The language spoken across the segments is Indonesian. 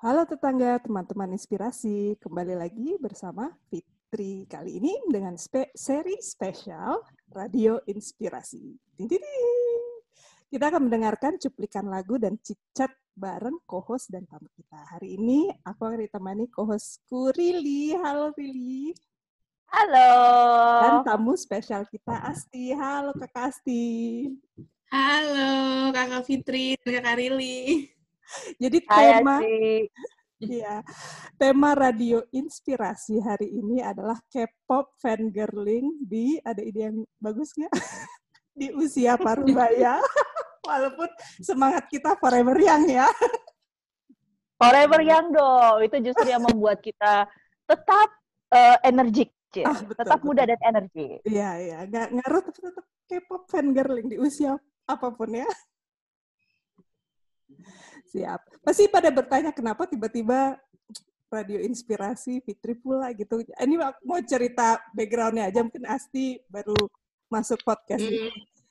Halo tetangga, teman-teman inspirasi. Kembali lagi bersama Fitri kali ini dengan spe seri spesial Radio Inspirasi. Kita akan mendengarkan cuplikan lagu dan cicat bareng co-host dan tamu kita. Hari ini aku akan ditemani co-hostku Rili. Halo Rili. Halo. Dan tamu spesial kita Asti. Halo Kak Asti. Halo Kakak Fitri dan Kakak Rili. Jadi tema Iya. Tema radio inspirasi hari ini adalah K-pop fangirling di ada ide yang bagus nggak? di usia parubaya. Walaupun semangat kita forever young ya. Forever young dong. Itu justru yang membuat kita tetap uh, energik. Ah, betul, tetap betul. muda dan energi. Iya, iya. Nggak ngaruh tapi tetap K-pop fangirling di usia apa pun ya. Siap. Pasti pada bertanya kenapa tiba-tiba radio inspirasi Fitri pula gitu. Ini mau cerita backgroundnya aja mungkin Asti baru masuk podcast mm. ini.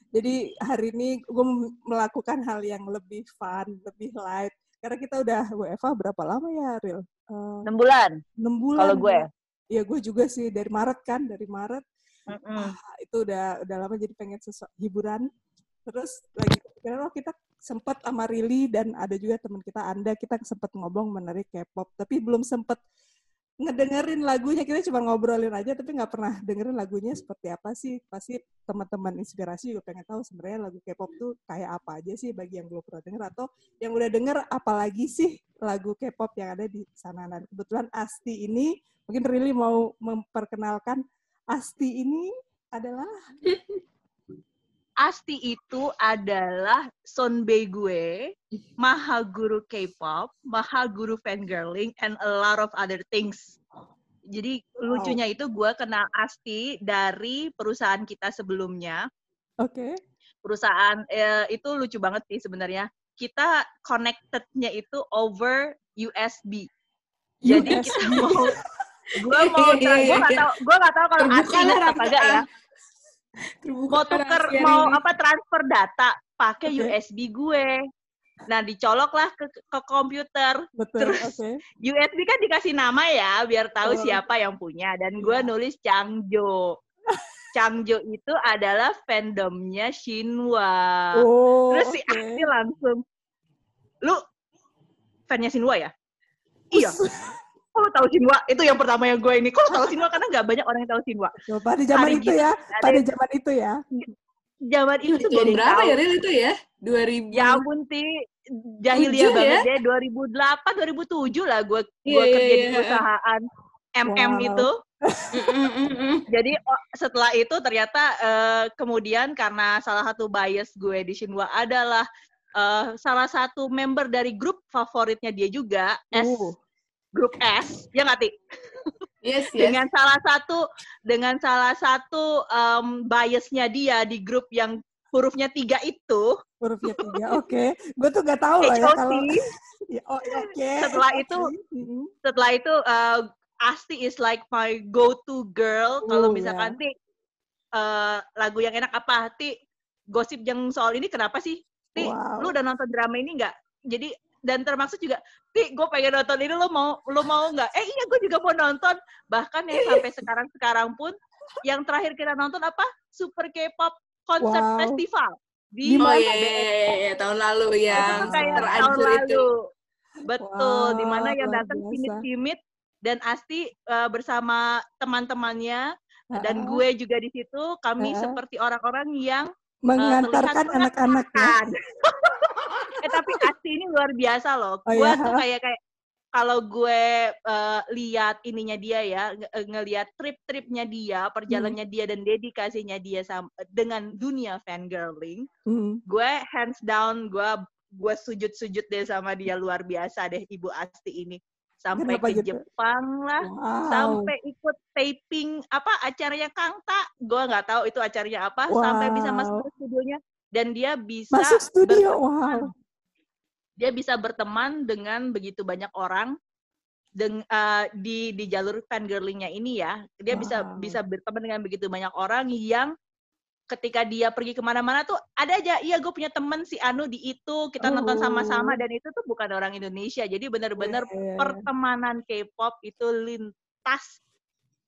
Jadi hari ini gue melakukan hal yang lebih fun, lebih light. Karena kita udah WFA berapa lama ya, Ril? Uh, 6 bulan. 6 bulan. Kalau gue. Iya, gue juga sih dari Maret kan, dari Maret. Mm -mm. Ah, itu udah udah lama jadi pengen sesuatu hiburan. Terus lagi kepikiran oh kita sempat sama Rili dan ada juga teman kita Anda. Kita sempat ngobrol mengenai K-pop tapi belum sempat ngedengerin lagunya. Kita cuma ngobrolin aja tapi nggak pernah dengerin lagunya seperti apa sih. Pasti teman-teman inspirasi juga pengen tahu sebenarnya lagu K-pop tuh kayak apa aja sih bagi yang belum pernah denger atau yang udah denger apalagi sih lagu K-pop yang ada di sana. Dan kebetulan Asti ini mungkin Rili mau memperkenalkan Asti ini adalah Asti itu adalah sonbe gue, maha guru K-pop, maha guru fangirling, and a lot of other things. Jadi wow. lucunya itu gue kenal Asti dari perusahaan kita sebelumnya. Oke. Okay. Perusahaan eh, itu lucu banget sih sebenarnya. Kita connected-nya itu over USB. Jadi USB. kita mau gue mau gue gak tau gue gak tau kalau Asti apa enggak ya mau tuker mau apa transfer data pakai okay. USB gue. Nah, dicoloklah ke, ke komputer. Betul, Terus okay. USB kan dikasih nama ya, biar tahu oh. siapa yang punya. Dan gue yeah. nulis Changjo. Changjo itu adalah fandomnya Shinwa. Oh, Terus si okay. langsung, lu fannya Shinwa ya? Iya kok lo tahu Sinwa? Itu yang pertama yang gue ini. Kok lo tahu Sinwa? Karena nggak banyak orang yang tahu Sinwa. Coba di zaman itu ya. Pada zaman itu ya. Zaman itu tuh tahun berapa ya Ril itu ya? 2000. Ya ampun ti jahiliyah banget ya. 2008 2007 lah gue yeah, gue kerja yeah, di iya. perusahaan MM wow. itu. Jadi setelah itu ternyata uh, kemudian karena salah satu bias gue di Shinwa adalah uh, salah satu member dari grup favoritnya dia juga uh. S grup S, ya nggak Ti? Yes, yes. Dengan salah satu dengan salah satu um, biasnya dia di grup yang hurufnya tiga itu. Hurufnya tiga, oke. Okay. Gue tuh nggak tahu lah ya kalau. ya, oh, oke. Okay. Setelah itu, setelah itu uh, Asti is like my go-to girl. Kalau misalkan yeah. Ti uh, lagu yang enak apa? Ti gosip yang soal ini kenapa sih? Ti, wow. lu udah nonton drama ini nggak? Jadi dan termasuk juga Ti, gue pengen nonton ini lo mau lo mau nggak? Eh iya gue juga mau nonton. Bahkan ya sampai sekarang sekarang pun yang terakhir kita nonton apa? Super K-pop Concert wow. Festival di oh iya, iya, iya, iya, tahun lalu ya. Tahun lalu. Itu. Betul, wow, di mana yang datang timid-timid dan Asti uh, bersama teman-temannya uh-huh. dan gue juga di situ kami uh-huh. seperti orang-orang yang mengantarkan uh, anak-anak ya. eh tapi Asti ini luar biasa loh. Oh, gue iya? tuh kayak kayak kalau gue uh, lihat ininya dia ya, ng eh, ngelihat trip-tripnya dia, perjalanannya hmm. dia dan dedikasinya dia sama, dengan dunia fangirling, hmm. gue hands down, gue gue sujud-sujud deh sama dia luar biasa deh Ibu Asti ini. Sampai Kenapa ke gitu? Jepang lah, wow. sampai ikut taping apa acaranya Kangta, gue nggak tahu itu acaranya apa, wow. sampai bisa masuk ke studionya dan dia bisa masuk studio, wow dia bisa berteman dengan begitu banyak orang deng, uh, di di jalur fangirlingnya ini ya dia wow. bisa bisa berteman dengan begitu banyak orang yang ketika dia pergi ke mana-mana tuh ada aja iya gue punya temen si Anu di itu kita oh. nonton sama-sama dan itu tuh bukan orang Indonesia jadi benar-benar yeah, yeah, yeah. pertemanan K-pop itu lintas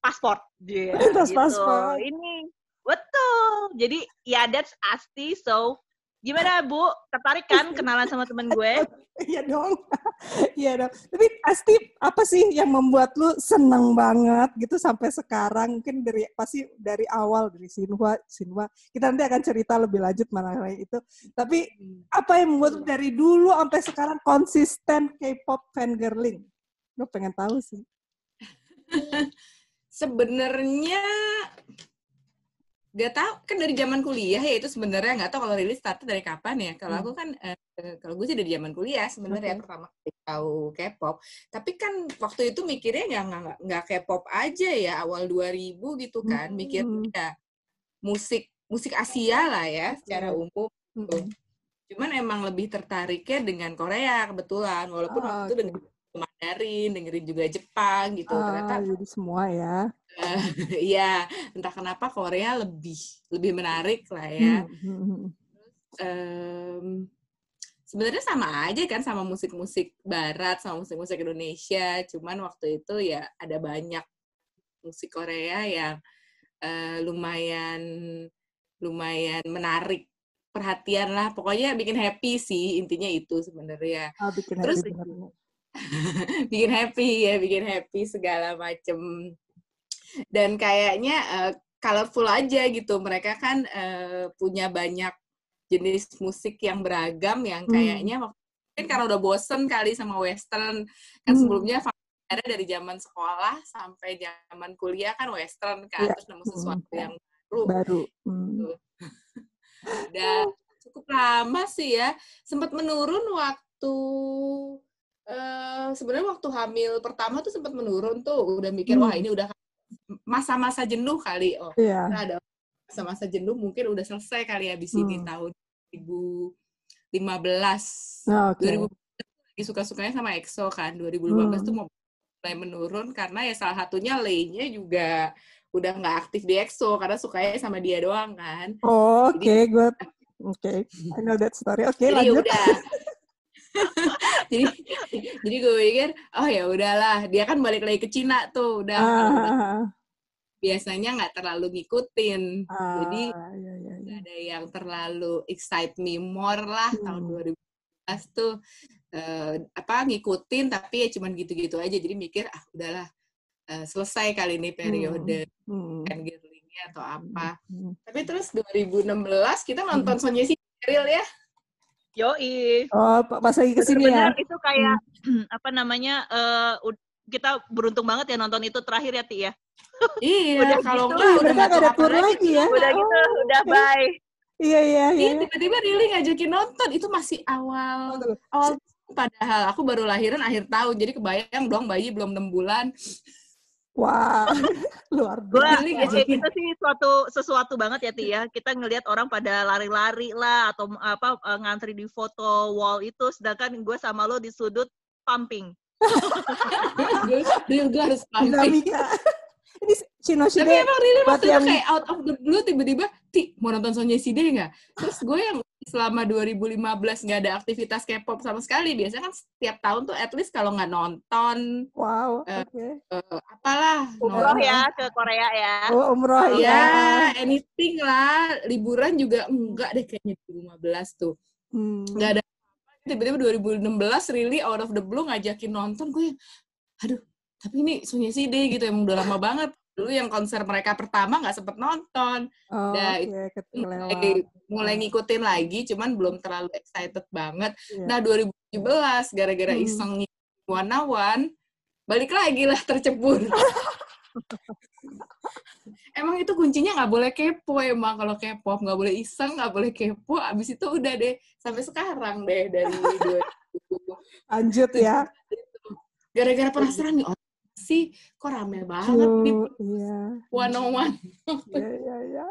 paspor dia yeah, lintas gitu. paspor ini betul jadi ya yeah, that's Asti so Gimana Bu? Tertarik kan kenalan sama temen gue? Iya dong. Iya dong. Tapi pasti apa sih yang membuat lu seneng banget gitu sampai sekarang? Mungkin dari pasti dari awal dari Sinwa, Sinwa. Kita nanti akan cerita lebih lanjut mengenai itu. Tapi apa yang membuat dari dulu sampai sekarang konsisten K-pop fangirling? Lu pengen tahu sih. Sebenarnya Gak tau, kan dari zaman kuliah ya itu sebenarnya nggak tahu kalau rilis start dari kapan ya. Kalau hmm. aku kan, eh, kalau gue sih dari zaman kuliah sebenarnya okay. pertama tahu K-pop. Tapi kan waktu itu mikirnya nggak nggak nggak K-pop aja ya awal 2000 gitu kan, hmm. mikirnya musik musik Asia lah ya secara umum. Hmm. Cuman emang lebih tertariknya dengan Korea kebetulan, walaupun oh, waktu itu dengan Mandarin, dengerin juga Jepang gitu. Oh, Ternyata jadi semua ya. Iya, entah kenapa Korea lebih lebih menarik lah ya. Hmm. um, sebenarnya sama aja kan sama musik-musik Barat sama musik-musik Indonesia, cuman waktu itu ya ada banyak musik Korea yang uh, lumayan lumayan menarik perhatian lah. Pokoknya bikin happy sih intinya itu sebenarnya. Oh, bikin terus happy, bikin happy ya bikin happy segala macem dan kayaknya uh, colorful aja gitu mereka kan uh, punya banyak jenis musik yang beragam yang hmm. kayaknya hmm. mungkin karena udah bosen kali sama western kan hmm. sebelumnya ada dari zaman sekolah sampai zaman kuliah kan western kan ya. terus nemu sesuatu hmm. yang baru baru hmm. Gitu. udah cukup lama sih ya sempat menurun waktu uh, sebenarnya waktu hamil pertama tuh sempat menurun tuh udah mikir hmm. wah ini udah masa-masa jenuh kali oh yeah. Nah, ada masa-masa jenuh mungkin udah selesai kali ya di sini hmm. tahun 2015 oh, okay. 2015 lagi suka-sukanya sama EXO kan 2015 hmm. tuh mau mulai menurun karena ya salah satunya lainnya juga udah nggak aktif di EXO karena sukanya sama dia doang kan. Oh, oke, okay, good. Oke, okay. I know that story. Oke, okay, lanjut. udah. jadi jadi gue pikir oh ya udahlah dia kan balik lagi ke Cina tuh udah, ah. Biasanya nggak terlalu ngikutin ah, jadi iya, iya, iya. ada yang terlalu excite me more lah hmm. tahun 2015 tuh uh, apa ngikutin tapi ya cuman gitu-gitu aja jadi mikir ah udahlah uh, selesai kali ini periode hmm. hmm. girlingnya atau apa hmm. tapi terus 2016 kita nonton hmm. Sonya Real ya Yoi. Oh, pas lagi ke sini ya? itu kayak, hmm. apa namanya, uh, kita beruntung banget ya nonton itu terakhir ya, Ti ya? Iya, udah kalau gitu, enggak udah nggak ada tour lagi ya? Udah gitu, oh, udah bye. Iya, iya, iya. Iya, tiba-tiba Rili ngajakin nonton. Itu masih awal, awal padahal aku baru lahiran akhir tahun, jadi kebayang dong bayi belum 6 bulan. Wah, luar biasa. Gua, itu sih suatu sesuatu banget ya Tia. Ya. Kita ngelihat orang pada lari-lari lah atau apa eh, ngantri di foto wall itu, sedangkan gue sama lo di sudut pumping. Gue harus. Ini Shinoshide Tapi emang really waktu yang... kayak out of the blue tiba-tiba, Ti, mau nonton Sonya Side nggak? Terus gue yang selama 2015 nggak ada aktivitas K-pop sama sekali. Biasanya kan setiap tahun tuh at least kalau nggak nonton. Wow, uh, okay. uh, apalah. Umroh ya ke Korea ya. Oh, umroh ya. Ya, anything lah. Liburan juga enggak deh kayaknya 2015 tuh. Hmm. Nggak ada tiba-tiba 2016 really out of the blue ngajakin nonton gue aduh tapi ini Sonya Side gitu. Emang udah lama banget. Dulu yang konser mereka pertama nggak sempet nonton. Oh, nah okay, mulai, mulai ngikutin lagi cuman belum terlalu excited banget. Yeah. nah 2017 gara-gara hmm. iseng One One balik lagi lah tercebur emang itu kuncinya nggak boleh kepo emang kalau kepo nggak boleh iseng nggak boleh kepo abis itu udah deh sampai sekarang deh dari 2000 lanjut ya. Gara-gara penasaran nih sih kok rame banget Cuk, nih? iya. one on one iya iya iya.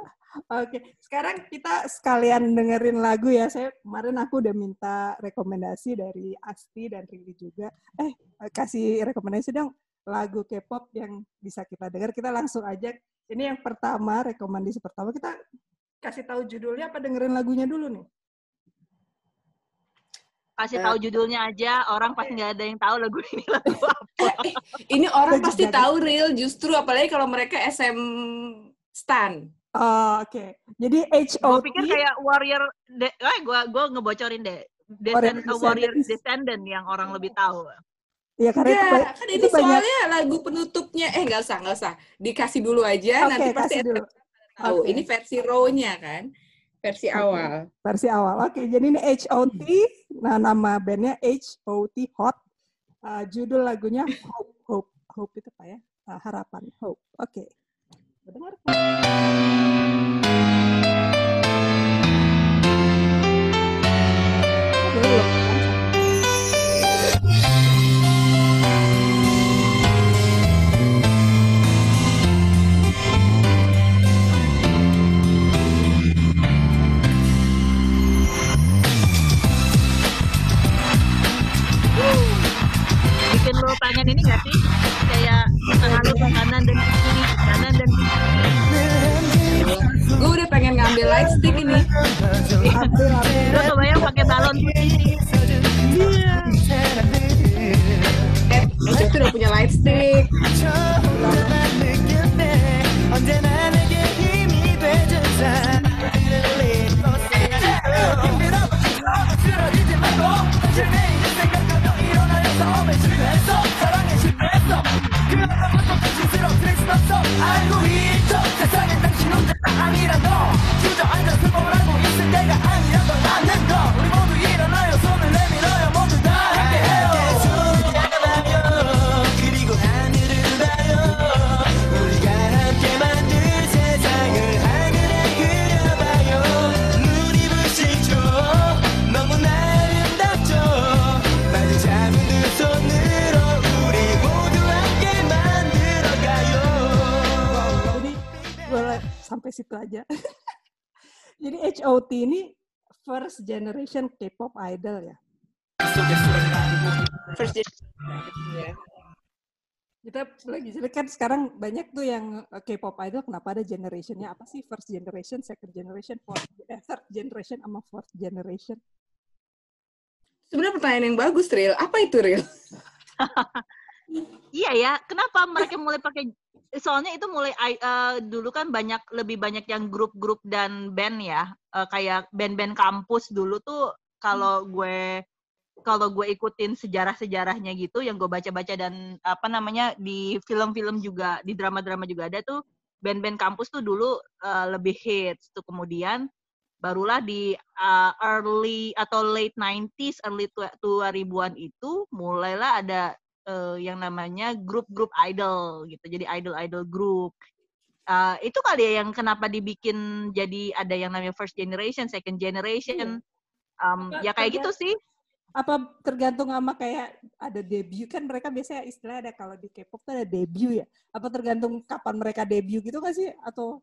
Oke sekarang kita sekalian dengerin lagu ya. Saya kemarin aku udah minta rekomendasi dari Asti dan Rili juga. Eh kasih rekomendasi dong lagu K-pop yang bisa kita dengar kita langsung aja ini yang pertama rekomendasi pertama. Kita kasih tahu judulnya apa dengerin lagunya dulu nih? kasih tahu judulnya aja orang pasti nggak ada yang tahu lagu ini lagu apa. Eh, ini orang pasti tahu real justru apalagi kalau mereka SM stan. Oh, oke. Okay. jadi HOT gue pikir kayak warrior de, eh gue gue ngebocorin deh. Descend, warrior, warrior descendant yang orang lebih tahu Iya karena ya, itu, kan itu, soalnya banyak... lagu penutupnya eh nggak usah nggak usah dikasih dulu aja okay, nanti pasti dulu. tahu okay. ini versi raw-nya kan versi okay. awal versi awal oke okay, jadi ini HOT nah nama bandnya HOT Hot uh, judul lagunya Hope Hope Hope itu apa ya uh, harapan Hope oke okay. dengar situ aja. Jadi HOT ini first generation K-pop idol ya. First generation ya. Kita lagi jadi kan sekarang banyak tuh yang eh, K-pop idol kenapa ada generationnya apa sih first generation, second generation, fourth, eh, third generation sama fourth generation? Sebenarnya pertanyaan yang bagus, Real. Apa itu, Real? iya ya, kenapa mereka mulai pakai soalnya itu mulai uh, dulu kan banyak lebih banyak yang grup-grup dan band ya uh, kayak band-band kampus dulu tuh kalau hmm. gue kalau gue ikutin sejarah-sejarahnya gitu yang gue baca-baca dan apa namanya di film-film juga di drama-drama juga ada tuh band-band kampus tuh dulu uh, lebih hits tuh kemudian barulah di uh, early atau late 90s early 2000-an itu mulailah ada uh, yang namanya grup-grup idol gitu. Jadi idol-idol grup. Uh, itu kali ya yang kenapa dibikin jadi ada yang namanya first generation, second generation. Um, ya kayak gitu sih. Apa tergantung sama kayak ada debut kan mereka biasanya istilah ada kalau di K-pop tuh ada debut ya. Apa tergantung kapan mereka debut gitu kan sih atau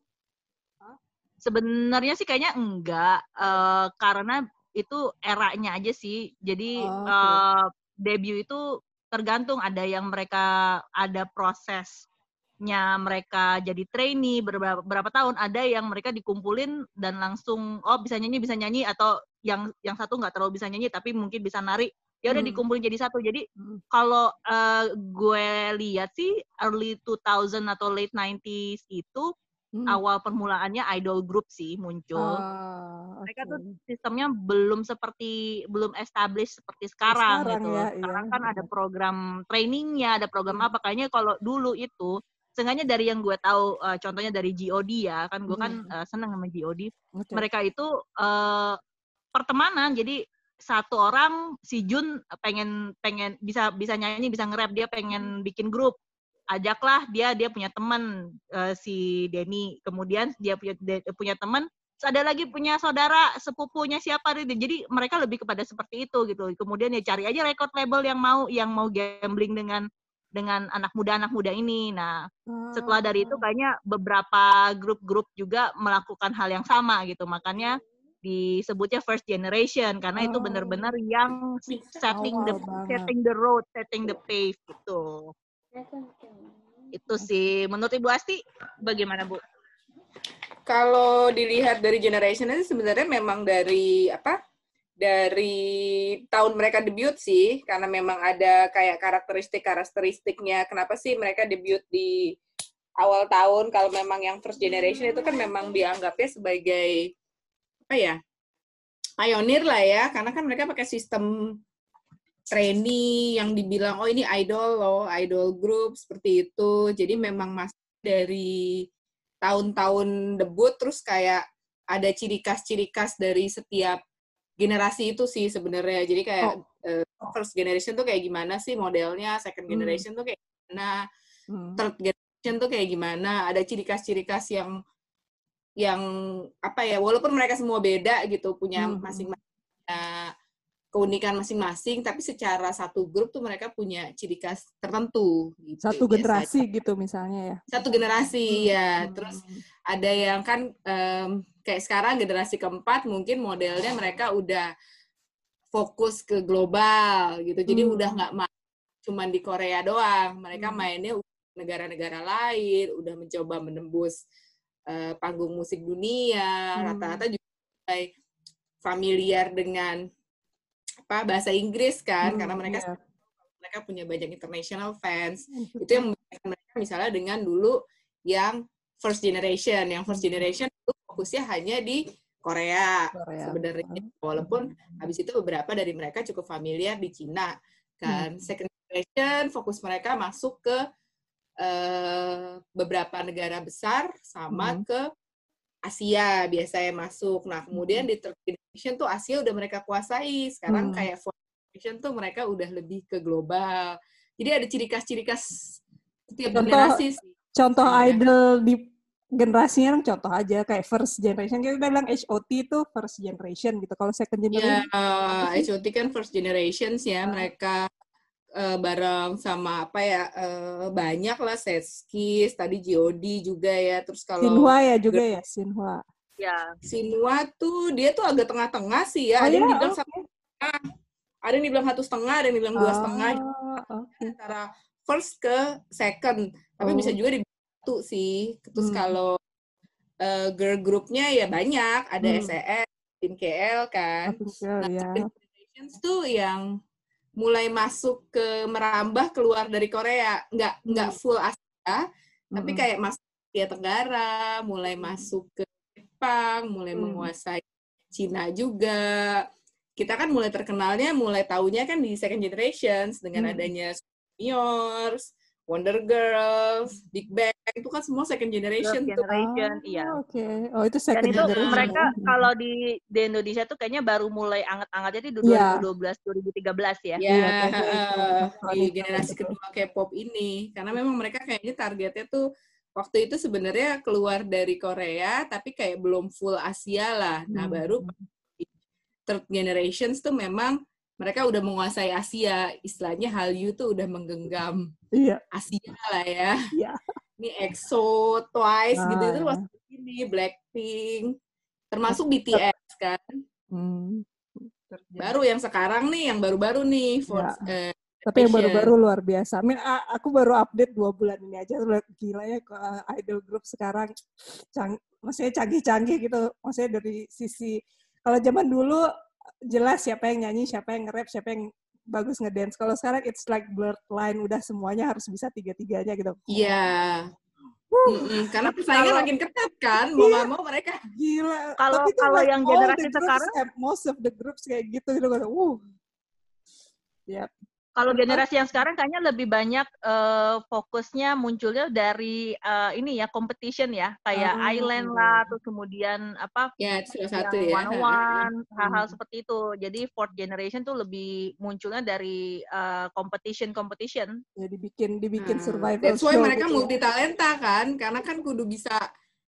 Sebenarnya sih kayaknya enggak uh, karena itu eranya aja sih. Jadi oh, okay. uh, debut itu tergantung ada yang mereka ada prosesnya mereka jadi trainee beberapa, beberapa tahun ada yang mereka dikumpulin dan langsung oh bisa nyanyi bisa nyanyi atau yang yang satu nggak terlalu bisa nyanyi tapi mungkin bisa nari ya udah hmm. dikumpulin jadi satu jadi hmm. kalau uh, gue lihat sih early 2000 atau late 90s itu Hmm. Awal permulaannya idol group sih muncul. Oh, Mereka tuh sistemnya belum seperti belum established seperti sekarang, sekarang gitu. Ya, sekarang iya. kan ada program trainingnya, ada program hmm. apa. Kayaknya kalau dulu itu, sengaja dari yang gue tahu, uh, contohnya dari GOD ya, kan gue kan, hmm. kan uh, seneng sama GOD. Okay. Mereka itu uh, pertemanan, jadi satu orang si Jun pengen pengen bisa bisa nyanyi bisa nge-rap dia pengen bikin grup ajaklah dia dia punya teman uh, si Denny. Kemudian dia punya de, punya teman ada lagi punya saudara sepupunya siapa gitu. Jadi mereka lebih kepada seperti itu gitu. Kemudian ya cari aja record label yang mau yang mau gambling dengan dengan anak muda anak muda ini. Nah setelah dari itu oh. kayaknya beberapa grup-grup juga melakukan hal yang sama gitu. Makanya disebutnya first generation karena oh. itu benar-benar yang setting the setting the road setting the pace gitu itu sih menurut Ibu Asti bagaimana Bu? kalau dilihat dari generation itu sebenarnya memang dari apa? Dari tahun mereka debut sih, karena memang ada kayak karakteristik-karakteristiknya. Kenapa sih mereka debut di awal tahun? Kalau memang yang first generation itu kan memang dianggapnya sebagai apa ya? Pioneer lah ya, karena kan mereka pakai sistem trainee yang dibilang oh ini idol loh, idol group seperti itu. Jadi memang masih dari tahun-tahun debut terus kayak ada ciri khas-ciri khas dari setiap generasi itu sih sebenarnya. Jadi kayak oh. uh, first generation tuh kayak gimana sih modelnya, second hmm. generation hmm. tuh kayak gimana, hmm. third generation tuh kayak gimana. Ada ciri khas-ciri khas yang yang apa ya, walaupun mereka semua beda gitu, punya hmm. masing-masing uh, keunikan masing-masing, tapi secara satu grup tuh mereka punya ciri khas tertentu. Gitu, satu generasi gitu misalnya ya? Satu generasi hmm. ya. Terus ada yang kan um, kayak sekarang generasi keempat mungkin modelnya mereka udah fokus ke global gitu. Jadi hmm. udah nggak cuma di Korea doang. Mereka hmm. mainnya negara-negara lain, udah mencoba menembus uh, panggung musik dunia. Rata-rata hmm. juga familiar dengan apa bahasa Inggris kan hmm, karena mereka yeah. mereka punya banyak international fans hmm. itu yang mereka misalnya dengan dulu yang first generation yang first hmm. generation itu fokusnya hanya di Korea, Korea. sebenarnya hmm. walaupun habis itu beberapa dari mereka cukup familiar di Cina kan hmm. second generation fokus mereka masuk ke uh, beberapa negara besar sama hmm. ke Asia biasanya masuk. Nah, kemudian di generation tuh Asia udah mereka kuasai. Sekarang hmm. kayak fourth generation tuh mereka udah lebih ke global. Jadi ada ciri khas-ciri khas setiap contoh, generasi sih. Contoh ya. idol di generasinya kan contoh aja kayak first generation kita bilang HOT itu first generation gitu. Kalau second ya, generation ya, uh, HOT kan first generations ya. Mereka uh, bareng sama apa ya uh, banyak lah Setskis tadi Jody juga ya terus kalau Sinhua ya juga ya Sinhua ya Sinhua tuh dia tuh agak tengah-tengah sih ya oh, ada yang iya? dibilang okay. satu setengah ada yang dibilang satu setengah ada yang dibilang dua setengah oh, okay. antara first ke second tapi oh. bisa juga di satu sih terus hmm. kalau uh, girl groupnya ya banyak ada hmm. SES tim KL kan oh, nah, ya. tuh yang mulai masuk ke merambah keluar dari Korea nggak hmm. nggak full Asia hmm. tapi kayak masuk Asia Tenggara mulai masuk ke Jepang mulai hmm. menguasai Cina juga kita kan mulai terkenalnya mulai tahunya kan di second generations dengan hmm. adanya seniors Wonder Girls, Big Bang itu kan semua second generation tuh. Generation, oh, iya. Oke. Okay. Oh, itu second Dan itu mereka kalau di di Indonesia tuh kayaknya baru mulai anget-angetnya di 2012 yeah. 2013 ya. Iya, yeah, uh, di generasi kedua K-pop ini. Karena memang mereka kayaknya targetnya tuh waktu itu sebenarnya keluar dari Korea tapi kayak belum full Asia lah. Nah, hmm. baru third generations tuh memang mereka udah menguasai Asia, istilahnya Hallyu tuh udah menggenggam iya. Asia lah ya. Iya. Ini EXO, Twice gitu, ah, gitu itu ya. ini Blackpink, termasuk BTS kan. Hmm. Baru yang sekarang nih, yang baru-baru nih, for, ya. eh, tapi yang baru-baru luar biasa. Mean, aku baru update dua bulan ini aja, gila ya idol group sekarang, cang, maksudnya canggih-canggih gitu. Maksudnya dari sisi kalau zaman dulu jelas siapa yang nyanyi, siapa yang nge-rap, siapa yang bagus ngedance. Kalau sekarang it's like blurred line, udah semuanya harus bisa tiga-tiganya gitu. Iya. Yeah. Mm -mm, karena persaingan makin ketat kan, mau nggak iya, mau mereka. Gila. Kalau kalau like yang generasi sekarang, most of the groups kayak gitu gitu. Uh. Yep. Kalau generasi yang sekarang kayaknya lebih banyak uh, fokusnya munculnya dari uh, ini ya competition ya, kayak oh, Island lah, terus kemudian apa? Ya, salah satu ya. One one, hal-hal hmm. seperti itu. Jadi fourth generation tuh lebih munculnya dari uh, competition competition. Ya dibikin dibikin hmm. survival. That's why mereka gitu ya. multi talenta kan, karena kan kudu bisa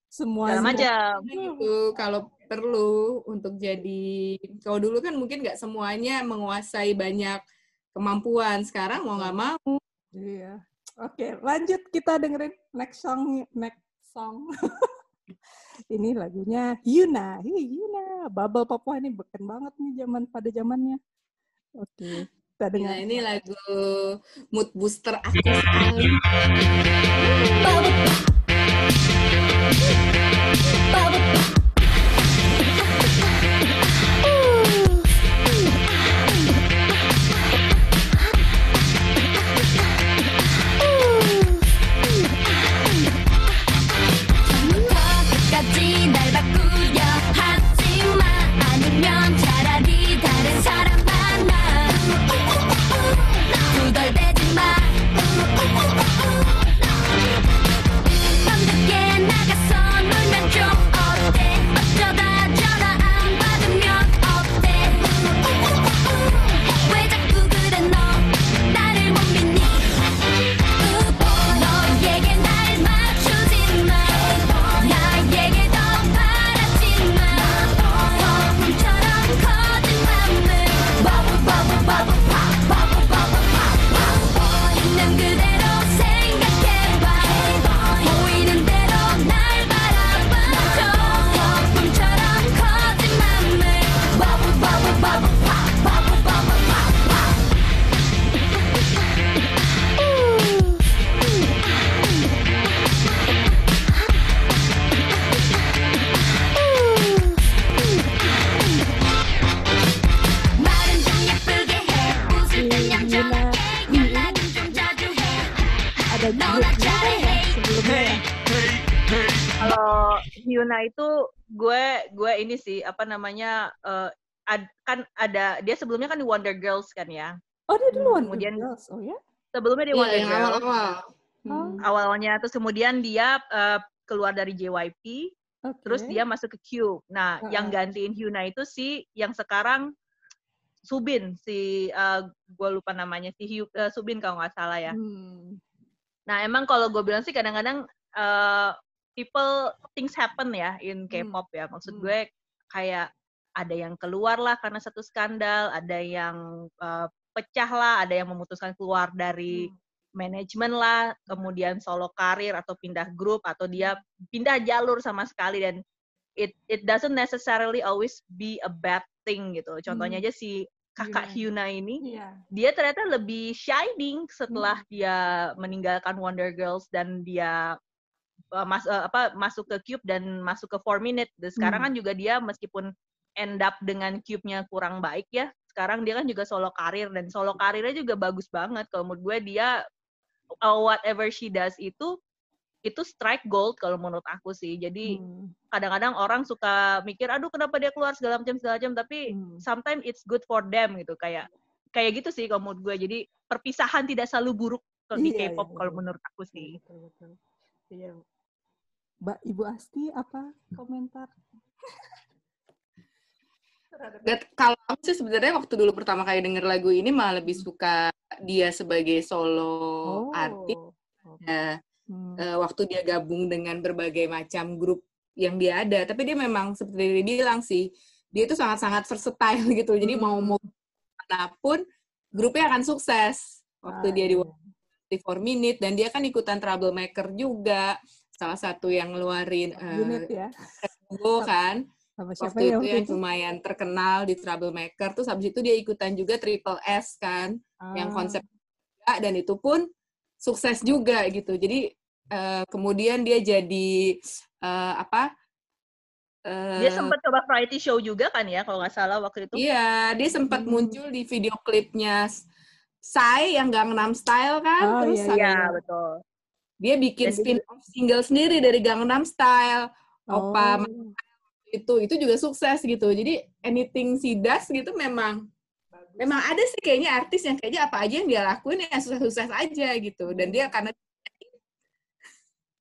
semua macam gitu kalau perlu untuk jadi kalau dulu kan mungkin nggak semuanya menguasai banyak kemampuan. Sekarang mau nggak mau. Iya. Oke, lanjut kita dengerin next song next song. ini lagunya Yuna. Hi, Yuna. Bubble Papua ini beken banget nih zaman pada zamannya. Oke. Kita dengar. Nah, ini lagu mood booster aku sekali. Hyuna itu gue gue ini sih apa namanya uh, ad, kan ada dia sebelumnya kan di Wonder Girls kan ya. Oh dia dulu Wonder kemudian, Girls. Oh ya? Sebelumnya di yeah, Wonder Girls. Awal-awal. Hmm. Awalnya terus kemudian dia uh, keluar dari JYP. Okay. Terus dia masuk ke Cube. Nah, uh -huh. yang gantiin Hyuna itu sih yang sekarang Subin si uh, gue lupa namanya si Hyu, uh, Subin kalau nggak salah ya. Hmm. Nah emang kalau gue bilang sih kadang-kadang uh, people things happen ya in hmm. K-pop ya. Maksud hmm. gue kayak ada yang keluar lah karena satu skandal, ada yang uh, pecah lah, ada yang memutuskan keluar dari hmm. manajemen lah, kemudian solo karir atau pindah grup atau dia pindah jalur sama sekali dan it it doesn't necessarily always be a bad thing gitu. Contohnya hmm. aja si kakak Hyuna ini, yeah. dia ternyata lebih shining setelah hmm. dia meninggalkan Wonder Girls dan dia uh, mas, uh, apa masuk ke cube dan masuk ke four minute. Dan sekarang hmm. kan juga dia meskipun end up dengan cube-nya kurang baik ya, sekarang dia kan juga solo karir dan solo karirnya juga bagus banget. Kalau menurut gue dia uh, whatever she does itu itu strike gold kalau menurut aku sih. Jadi hmm. kadang-kadang hmm. orang suka mikir, aduh kenapa dia keluar segala macam segala macam, tapi hmm. sometimes it's good for them gitu kayak kayak gitu sih kalau menurut gue. Jadi perpisahan tidak selalu buruk kalau di iya, K-pop iya, kalau menurut aku sih. Betul, betul. Iya. Mbak Ibu Asti apa komentar? kalau aku sih sebenarnya waktu dulu pertama kali denger lagu ini malah lebih suka dia sebagai solo oh. artis. Ya, hmm. uh, waktu dia gabung dengan berbagai macam grup yang dia ada. Tapi dia memang seperti dia bilang sih, dia itu sangat-sangat versatile gitu. Jadi hmm. mau mau mana pun grupnya akan sukses. Waktu ah, dia di di Four Minute dan dia kan ikutan Troublemaker juga salah satu yang ngeluarin unit uh, ya kan sama siapa waktu ya, itu yang lumayan terkenal di Troublemaker terus habis itu dia ikutan juga Triple S kan ah. yang konsep dan itu pun sukses juga gitu jadi uh, kemudian dia jadi uh, apa uh, dia sempat coba variety show juga kan ya kalau nggak salah waktu itu iya dia sempat hmm. muncul di video klipnya Sai yang Gangnam Style kan oh, terus iya, iya betul dia bikin spin off single sendiri dari Gangnam Style, oh. Opa itu itu juga sukses gitu. Jadi anything she does gitu memang memang ada sih kayaknya artis yang kayaknya apa aja yang dia lakuin ya sukses-sukses aja gitu. Dan dia karena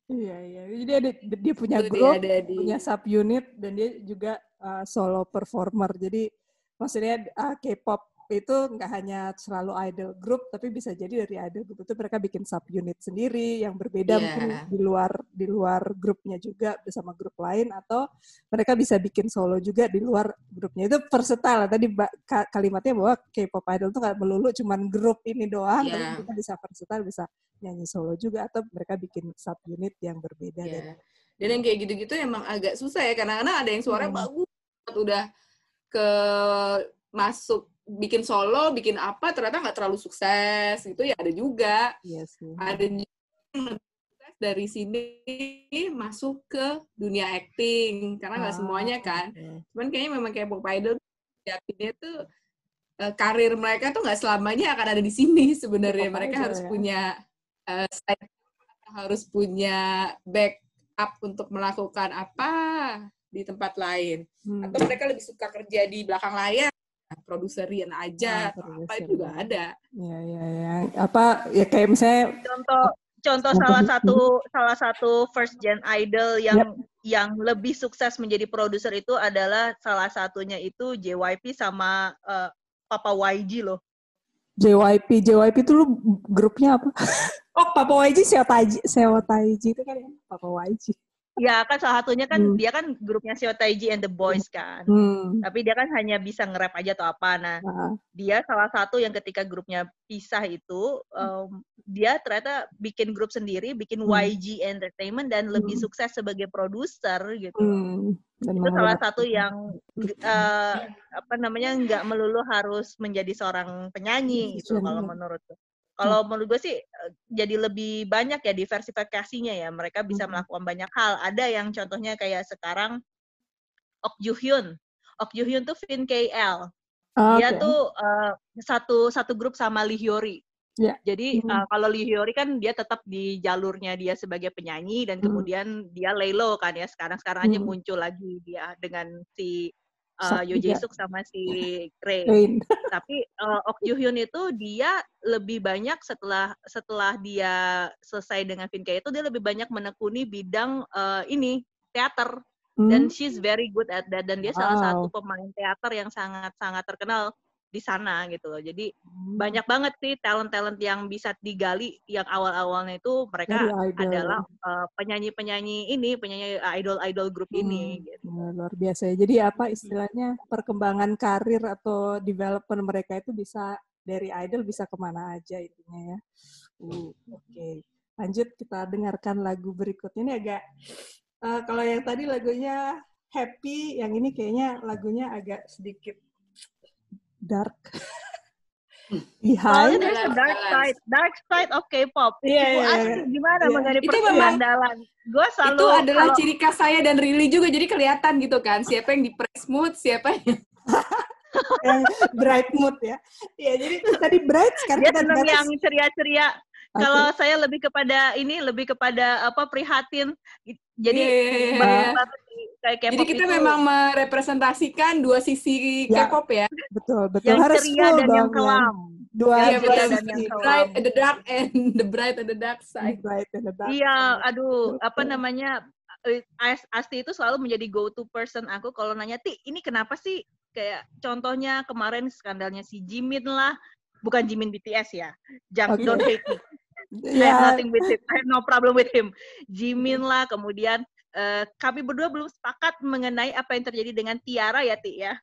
Iya iya. Jadi ada dia punya grup, dia ada di... punya sub unit dan dia juga uh, solo performer. Jadi maksudnya uh, K-pop itu nggak hanya selalu idol group tapi bisa jadi dari idol group itu mereka bikin sub unit sendiri yang berbeda yeah. mungkin di luar di luar grupnya juga bersama grup lain atau mereka bisa bikin solo juga di luar grupnya itu versatile tadi kalimatnya bahwa K-pop idol itu nggak melulu cuman grup ini doang yeah. tapi mereka bisa versatile bisa nyanyi solo juga atau mereka bikin sub unit yang berbeda yeah. dan yang kayak gitu-gitu emang agak susah ya karena ada yang suaranya hmm. bagus udah ke masuk bikin solo, bikin apa ternyata nggak terlalu sukses gitu ya ada juga. Yes, Ada juga dari sini masuk ke dunia acting karena nggak ah, semuanya kan. Okay. Cuman kayaknya memang kayak Pop Idol yakinnya tuh uh, karir mereka tuh nggak selamanya akan ada di sini sebenarnya. Mereka harus ya. punya uh, harus punya backup untuk melakukan apa di tempat lain. Hmm. Atau mereka lebih suka kerja di belakang layar produserin aja nah, apa itu juga ada. Iya iya ya. Apa ya kayak misalnya contoh contoh salah satu salah satu first gen idol yang yep. yang lebih sukses menjadi produser itu adalah salah satunya itu JYP sama uh, Papa YG loh. JYP JYP itu lu grupnya apa? oh Papa YG siapa Sewa Taiji itu kan ya Papa YG. Ya kan salah satunya kan hmm. dia kan grupnya Seo Taiji and the Boys kan. Hmm. Tapi dia kan hanya bisa nge-rap aja atau apa. Nah, uh. dia salah satu yang ketika grupnya pisah itu um, dia ternyata bikin grup sendiri, bikin hmm. YG Entertainment dan hmm. lebih sukses sebagai produser gitu. Hmm. itu salah satu yang uh, apa namanya nggak melulu harus menjadi seorang penyanyi gitu kalau menurutku. Kalau hmm. menurut gue sih eh, jadi lebih banyak ya diversifikasinya ya. Mereka bisa hmm. melakukan banyak hal. Ada yang contohnya kayak sekarang Ok Ju Hyun. Ok Ju Hyun tuh Vin KL. Oh, dia okay. tuh uh, satu satu grup sama Lee Hyori. Yeah. Jadi mm -hmm. uh, kalau Lee Hyori kan dia tetap di jalurnya dia sebagai penyanyi dan mm. kemudian dia laylo kan ya sekarang sekarang mm. aja muncul lagi dia dengan si uh, Yo Jae Suk sama si Ray. Tapi uh, Ok Joo Hyun itu dia lebih banyak setelah setelah dia selesai dengan Vinca itu dia lebih banyak menekuni bidang uh, ini teater hmm. dan she's very good at that dan dia wow. salah satu pemain teater yang sangat sangat terkenal di sana gitu loh. Jadi hmm. banyak banget sih talent-talent yang bisa digali yang awal-awalnya itu mereka adalah uh, penyanyi-penyanyi ini, penyanyi idol-idol grup hmm. ini gitu. luar biasa ya. Jadi apa istilahnya perkembangan karir atau development mereka itu bisa dari idol bisa ke mana aja intinya ya. Uh, oke. Okay. Lanjut kita dengarkan lagu berikutnya ini agak uh, kalau yang tadi lagunya happy, yang ini kayaknya lagunya agak sedikit dark. Behind. Oh, there's a dark side, dark side of K-pop. Iya, yeah, yeah, yeah. gimana yeah. mengenai itu pergandalan? Gue selalu itu adalah kalau... ciri khas saya dan Rili juga, jadi kelihatan gitu kan, siapa yang di press mood, siapa yang yang bright mood ya. Iya, jadi tadi bright sekarang Dia kita yang ceria-ceria. Okay. Kalau saya lebih kepada ini, lebih kepada apa prihatin. Jadi yeah, yeah, yeah kayak Jadi kita itu, memang merepresentasikan dua sisi ya, K-pop ya. Betul, betul. Yang Harus ceria dan yang kelam. Dua ya, betul. Dan yang kelam. Bright and the dark and the bright and the dark side. bright and the dark. Iya, aduh, betul. apa namanya? Eh, Asti itu selalu menjadi go to person aku kalau nanya Ti ini kenapa sih kayak contohnya kemarin skandalnya si Jimin lah bukan Jimin BTS ya jangan okay. don't hate me yeah. I have ya. nothing with him I have no problem with him Jimin lah kemudian uh, kami berdua belum sepakat mengenai apa yang terjadi dengan Tiara ya Ti ya.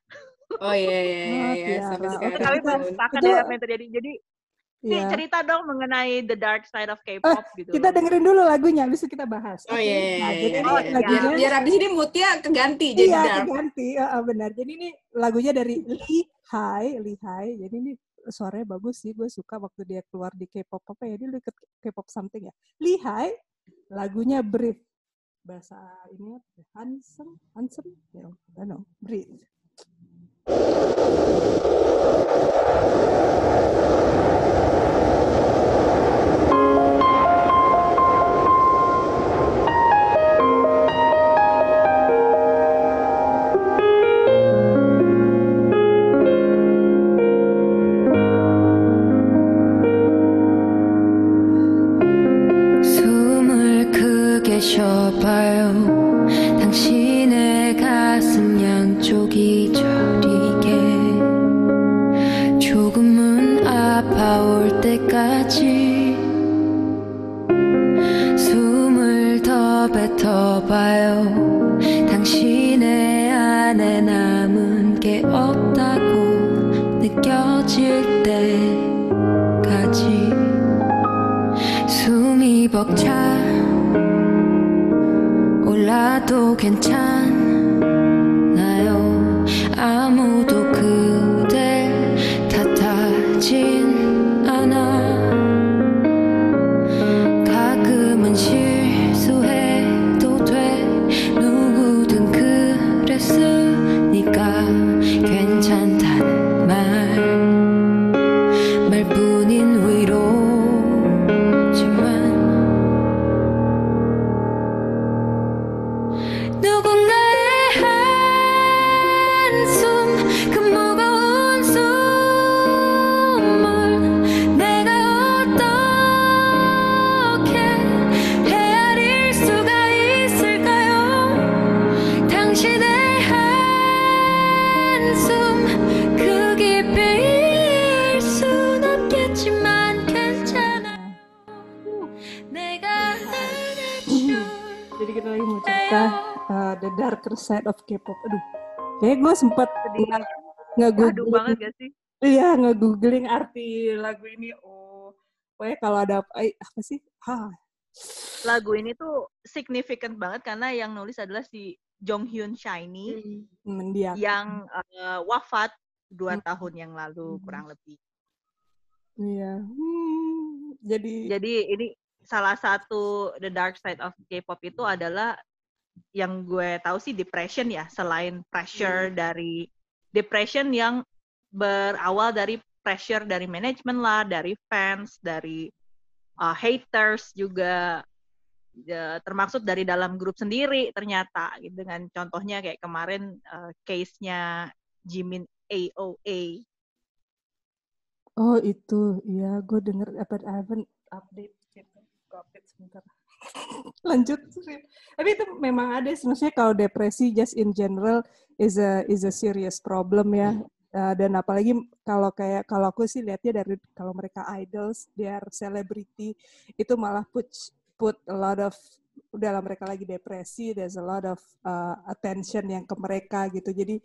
Oh iya iya iya, oh, iya. sampai sekarang. Kami belum sepakat ya apa yang terjadi. Jadi yeah. cerita dong mengenai the dark side of K-pop uh, gitu. Kita dengerin dulu lagunya, habis itu kita bahas. Oh iya. Yeah, nah, yeah, jadi oh, iya. lagunya, biar, biar abis ini moodnya keganti jadi iya, dark. keganti. Uh, benar. Jadi ini lagunya dari Lee Hai, Lee Hai. Jadi ini suaranya bagus sih, gue suka waktu dia keluar di K-pop apa ya, dia ikut K-pop something ya. Lee Hai, lagunya Breathe. Bahasa ini handsome handsome ya I don't know. Breathe 벅차. 올라도 괜찮아. Side of K-pop. Aduh, kayak gue sempet nge-googling. banget gak sih? Iya, nge-googling arti lagu ini. Oh, pokoknya kalau ada apa, apa sih? Hah. Lagu ini tuh significant banget karena yang nulis adalah si Jong Hyun Shiny hmm. yang uh, wafat dua hmm. tahun yang lalu hmm. kurang lebih. Iya. Hmm, jadi jadi ini salah satu the dark side of K-pop itu adalah yang gue tahu sih depression ya, selain pressure hmm. dari depression yang berawal dari pressure dari manajemen lah, dari fans, dari uh, haters juga ya, termasuk dari dalam grup sendiri ternyata gitu dengan contohnya kayak kemarin uh, case-nya Jimin AOA. Oh itu, ya gue denger apa haven't update gitu, update sebentar. Lanjut, tapi itu memang ada, maksudnya kalau depresi just in general is a is a serious problem ya. Uh, dan apalagi kalau kayak kalau aku sih lihatnya dari kalau mereka idols, they are celebrity, itu malah put put a lot of udah lah mereka lagi depresi, there's a lot of uh, attention yang ke mereka gitu. Jadi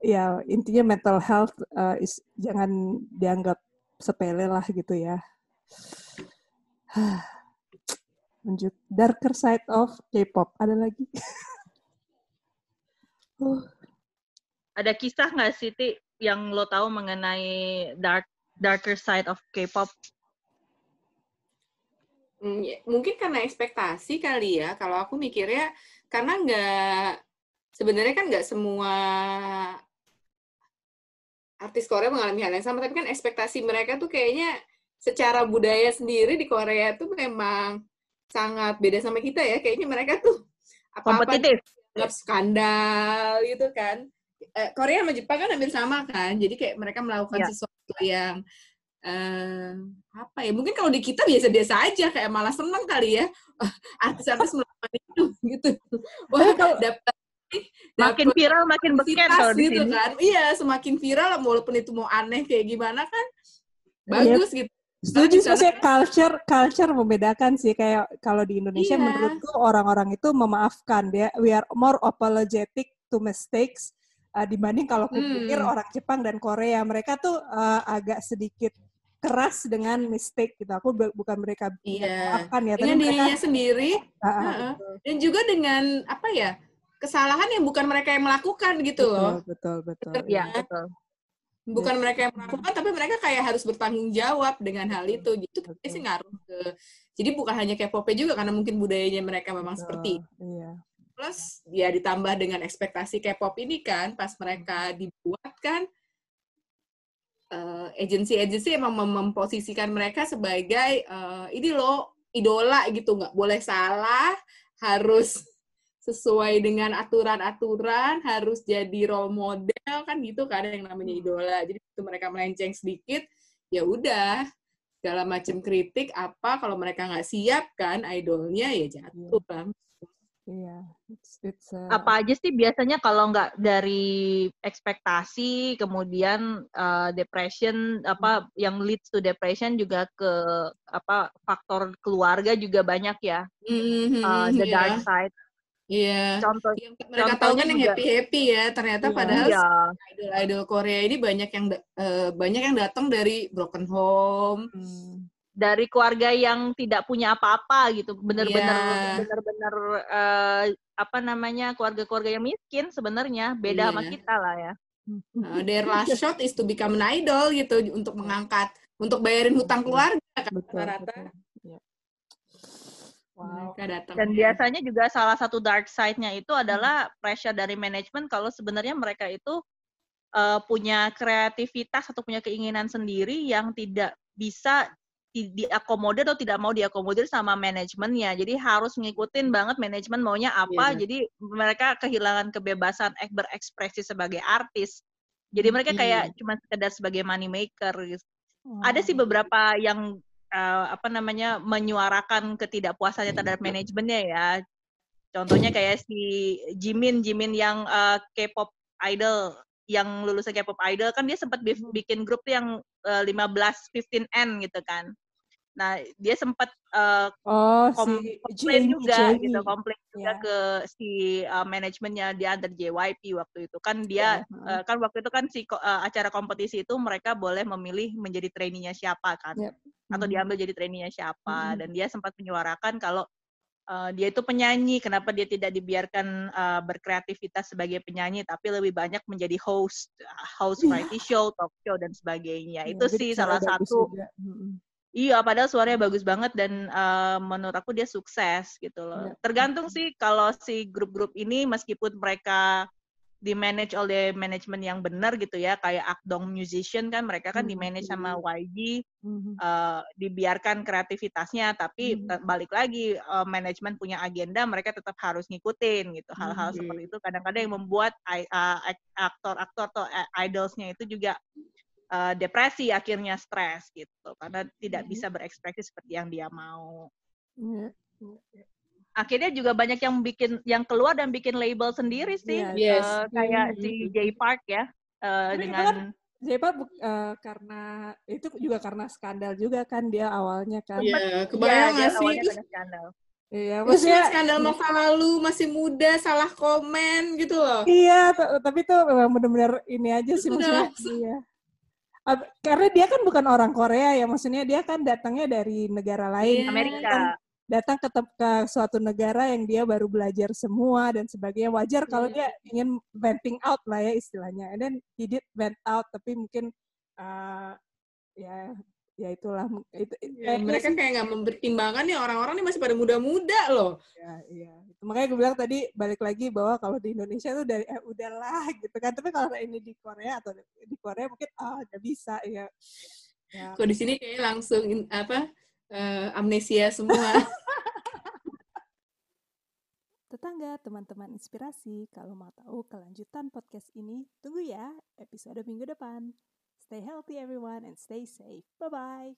ya intinya mental health uh, is jangan dianggap sepele lah gitu ya. Lanjut, darker side of K-pop ada lagi? uh. Ada kisah nggak sih Ti yang lo tahu mengenai dark darker side of K-pop? Hmm, ya, mungkin karena ekspektasi kali ya. Kalau aku mikirnya karena nggak sebenarnya kan nggak semua artis Korea mengalami hal yang sama, tapi kan ekspektasi mereka tuh kayaknya secara budaya sendiri di Korea tuh memang sangat beda sama kita ya. Kayaknya mereka tuh apa-apa nggak skandal gitu kan. Eh, Korea sama Jepang kan hampir sama kan. Jadi kayak mereka melakukan ya. sesuatu yang uh, apa ya? Mungkin kalau di kita biasa-biasa aja kayak malah seneng kali ya artis-artis melakukan itu gitu. Wah, dapat makin viral makin beken kalau di gitu sini. kan iya semakin viral walaupun itu mau aneh kayak gimana kan iya. bagus yep. gitu Setuju sih culture culture membedakan sih kayak kalau di Indonesia yeah. menurutku orang-orang itu memaafkan dia we are more apologetic to mistakes uh, dibanding kalau aku hmm. pikir orang Jepang dan Korea mereka tuh uh, agak sedikit keras dengan mistake gitu aku bukan mereka yeah. maafkan ya dengan dirinya mereka, sendiri uh, uh, dan juga dengan apa ya kesalahan yang bukan mereka yang melakukan gitu betul, loh. Betul, betul. Iya, betul. Bukan ya. mereka yang melakukan, tapi mereka kayak harus bertanggung jawab dengan hal itu. Gitu betul. sih ngaruh ke. Jadi bukan hanya kayak pop juga karena mungkin budayanya mereka memang betul, seperti. Iya. Plus ya ditambah dengan ekspektasi K-pop ini kan, pas mereka dibuat kan, uh, agensi-agensi emang mem memposisikan mereka sebagai uh, ini loh idola gitu, nggak boleh salah, harus sesuai dengan aturan-aturan harus jadi role model kan gitu kan yang namanya hmm. idola jadi itu mereka melenceng sedikit ya udah segala macam kritik apa kalau mereka nggak siap kan idolnya ya jatuh kan Iya, it's, it's uh... apa aja sih biasanya kalau nggak dari ekspektasi, kemudian uh, depression, apa yang leads to depression juga ke apa faktor keluarga juga banyak ya, mm-hmm, uh, the yeah. dark side. Iya. Contoh yang mereka tahu kan yang happy happy ya. Ternyata iya, padahal iya. idol idol Korea ini banyak yang uh, banyak yang datang dari broken home. Hmm. Dari keluarga yang tidak punya apa-apa gitu, benar-benar yeah. benar-benar uh, apa namanya keluarga-keluarga yang miskin sebenarnya beda yeah. sama kita lah ya. Uh, their last shot is to become an idol gitu untuk mengangkat untuk bayarin hutang keluarga kan rata-rata. Wow. Dan biasanya juga salah satu dark side-nya itu adalah pressure dari manajemen kalau sebenarnya mereka itu uh, punya kreativitas atau punya keinginan sendiri yang tidak bisa di diakomodir atau tidak mau diakomodir sama manajemennya. Jadi harus ngikutin banget manajemen maunya apa. Yeah. Jadi mereka kehilangan kebebasan berekspresi sebagai artis. Jadi mereka kayak cuma sekedar sebagai money maker. Gitu. Ada sih beberapa yang uh, apa namanya menyuarakan ketidakpuasannya terhadap manajemennya ya. Contohnya kayak si Jimin, Jimin yang uh, K-pop idol yang lulusan K-pop idol kan dia sempat bikin grup yang uh, 15 15N gitu kan. Nah, dia sempat uh, oh, komplain si juga Jamie. gitu, komplain juga yeah. ke si uh, manajemennya dia under JYP waktu itu. Kan dia yeah. uh, kan waktu itu kan si uh, acara kompetisi itu mereka boleh memilih menjadi trainee-nya siapa kan. Yep. Atau hmm. diambil jadi trainee-nya siapa hmm. dan dia sempat menyuarakan kalau uh, dia itu penyanyi, kenapa dia tidak dibiarkan uh, berkreativitas sebagai penyanyi, tapi lebih banyak menjadi host, host yeah. variety show, talk show dan sebagainya. Yeah, itu sih salah satu. Iya, padahal suaranya bagus banget dan uh, menurut aku dia sukses gitu loh. Yeah. Tergantung sih kalau si grup-grup ini meskipun mereka di manage oleh manajemen yang benar gitu ya kayak Akdong musician kan mereka kan di manage sama YG mm-hmm. uh, dibiarkan kreativitasnya tapi mm-hmm. balik lagi uh, manajemen punya agenda mereka tetap harus ngikutin gitu hal-hal mm-hmm. seperti itu kadang-kadang yang membuat uh, aktor-aktor atau idolsnya itu juga uh, depresi akhirnya stres gitu karena tidak bisa berekspresi seperti yang dia mau. Yeah akhirnya juga banyak yang bikin yang keluar dan bikin label sendiri sih yes. uh, kayak mm-hmm. si J Park ya uh, dengan kan J Park uh, karena itu juga karena skandal juga kan dia awalnya kan iya yeah, kebayang ya, sih itu skandal Iya, maksudnya skandal masa lalu masih muda salah komen gitu loh. Iya, tapi tuh memang benar-benar ini aja sih maksudnya. Iya. Karena dia kan bukan orang Korea ya, maksudnya dia kan datangnya dari negara lain. Amerika. Kan datang ke, ke suatu negara yang dia baru belajar semua dan sebagainya wajar kalau iya. dia ingin venting out lah ya istilahnya and then he did vent out tapi mungkin uh, ya ya itulah itu ya, mereka kayak nggak mempertimbangkan nih orang-orang ini masih pada muda-muda loh ya iya makanya gue bilang tadi balik lagi bahwa kalau di Indonesia tuh dari eh, udahlah gitu kan tapi kalau ini di Korea atau di Korea mungkin ah oh, udah bisa ya, ya. kok di sini kayak langsung in, apa uh, amnesia semua. Tetangga, teman-teman inspirasi, kalau mau tahu kelanjutan podcast ini, tunggu ya episode minggu depan. Stay healthy everyone and stay safe. Bye-bye.